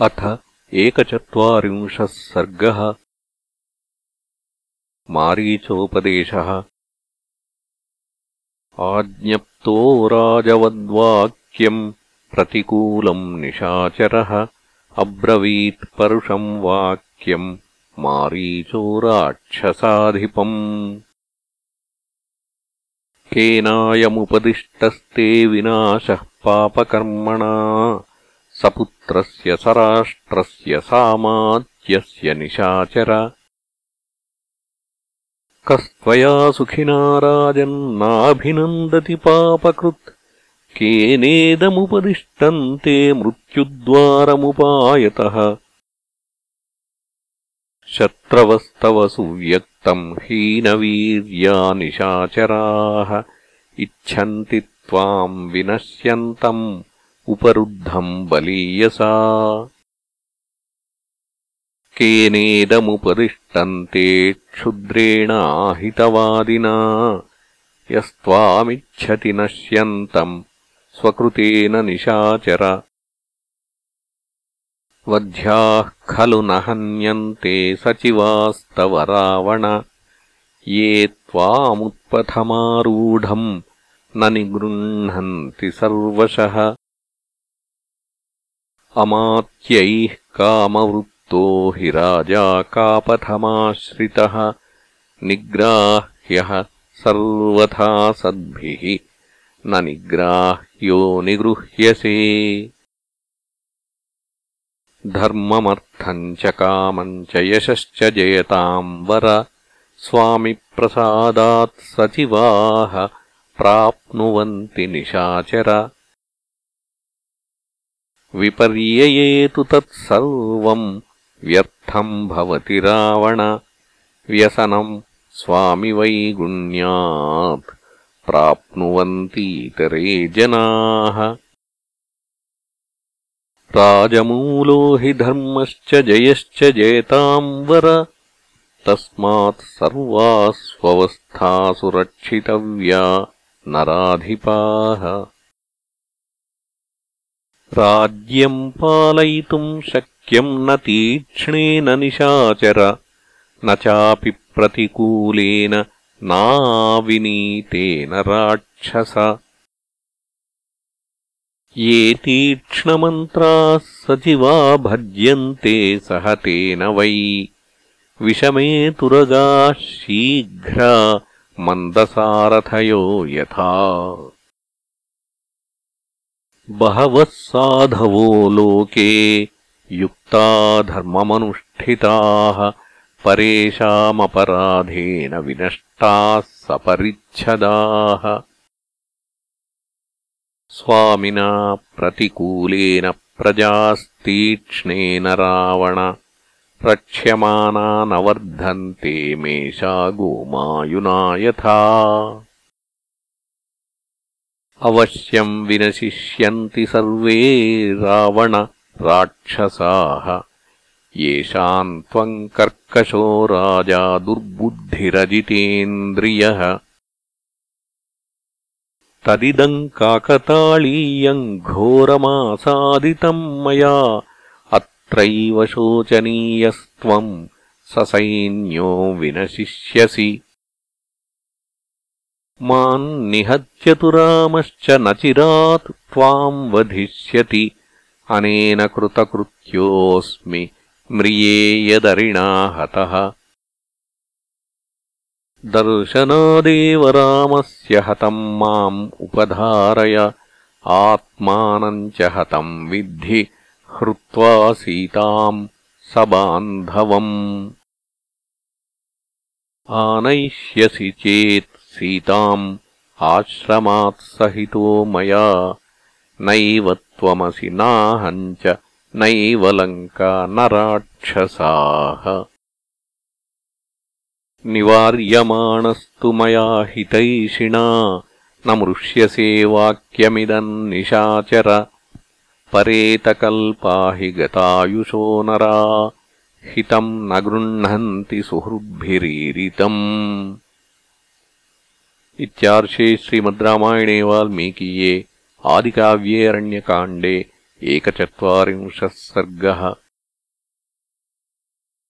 अथ एकचत्वारिंशः सर्गः। मारीचोपदेशः। आज्ञप्तो राजवद्वाक्यम् प्रतिकूलम् निशाचरः। अब्रवीत्परुषम् वाक्यम् मारीचो राक्षसाधिपम्। केनायमुपदिष्टस्ते विनाशः पापकर्मणा सपुत्रस्य सराष्ट्रस्य सामात्यस्य निशाचर। कस्त्वया सुखिना राजन्नाभिनन्दति पापकृत्। केनेदमुपदिष्टम् ते मृत्युद्वारमुपायतः। शत्रवस्तव सुव्यक्तम् हीनवीर्या निशाचराः। इच्छन्ति त्वाम् विनश्यन्तम् उपरुद्धम् बलीयसा। केनेदमुपदिष्टन्ते क्षुद्रेणाहितवादिना। यस्त्वामिच्छति नश्यन्तम् स्वकृतेन निशाचर। वध्याः खलु न हन्यन्ते सचिवास्तव रावण ये त्वामुत्पथमारूढम् न निगृह्णन्ति सर्वशः अमात्यैः कामवृत्तो हि राजा कापथमाश्रितः निग्राह्यः सर्वथा सद्भिः। न निग्राह्यो निगृह्यसे। धर्ममर्थम् च कामम् च यशश्च जयताम् वर। स्वामिप्रसादात् सचिवाः प्राप्नुवन्ति निशाचर विपर्ययेतु तत्सर्वम् व्यर्थम् भवति रावण। व्यसनम् स्वामिवैगुण्यात् प्राप्नुवन्तीतरे जनाः। राजमूलो हि धर्मश्च जयश्च जयताम् वर तस्मात् सर्वा स्ववस्थासु रक्षितव्या नराधिपाः राज्यम् पालयितुम् शक्यम् न तीक्ष्णेन निशाचर न चापि प्रतिकूलेन नाविनीतेन राक्षस। ये तीक्ष्णमन्त्राः सचिवा भज्यन्ते सह तेन वै। विषमे तुरगाः शीघ्रा मन्दसारथयो यथा बहवः साधवो लोके युक्ता धर्ममनुष्ठिताः परेषामपराधेन विनष्टाः सपरिच्छदाः। स्वामिना प्रतिकूलेन प्रजास्तीक्ष्णेन रावण रक्ष्यमाना न वर्धन्ते मेषा गोमायुना यथा अवश्यम् विनशिष्यन्ति सर्वे रावण राक्षसाः। येषाम् त्वम् कर्कशो राजा दुर्बुद्धिरजितेन्द्रियः। तदिदम् काकताळीयम् घोरमासादितम् मया। अत्रैव शोचनीयस्त्वम् ससैन्यो विनशिष्यसि माम् निहत्यतुरामश्च न चिरात् त्वाम् वधिष्यति। अनेन कृतकृत्योऽस्मि म्रिये यदरिणा हतः। दर्शनादेव रामस्य हतम् माम् उपधारय। आत्मानम् च हतम् विद्धि हृत्वा सीताम् स बान्धवम् आनयिष्यसि चेत् सीताम् आश्रमात्सहितो मया। नैव त्वमसि नाहम् च नैव लङ्का न राक्षसाः। निवार्यमाणस्तु मया हितैषिणा न मृष्यसे वाक्यमिदम् निशाचर। परेतकल्पा हि गतायुषो नरा हितम् न गृह्णन्ति सुहृद्भिरीरितम् इत्यार्षे श्रीमद्रामायणे वाल्मीकीये आदिकाव्ये अरण्यकाण्डे एकचत्वारिंशः सर्गः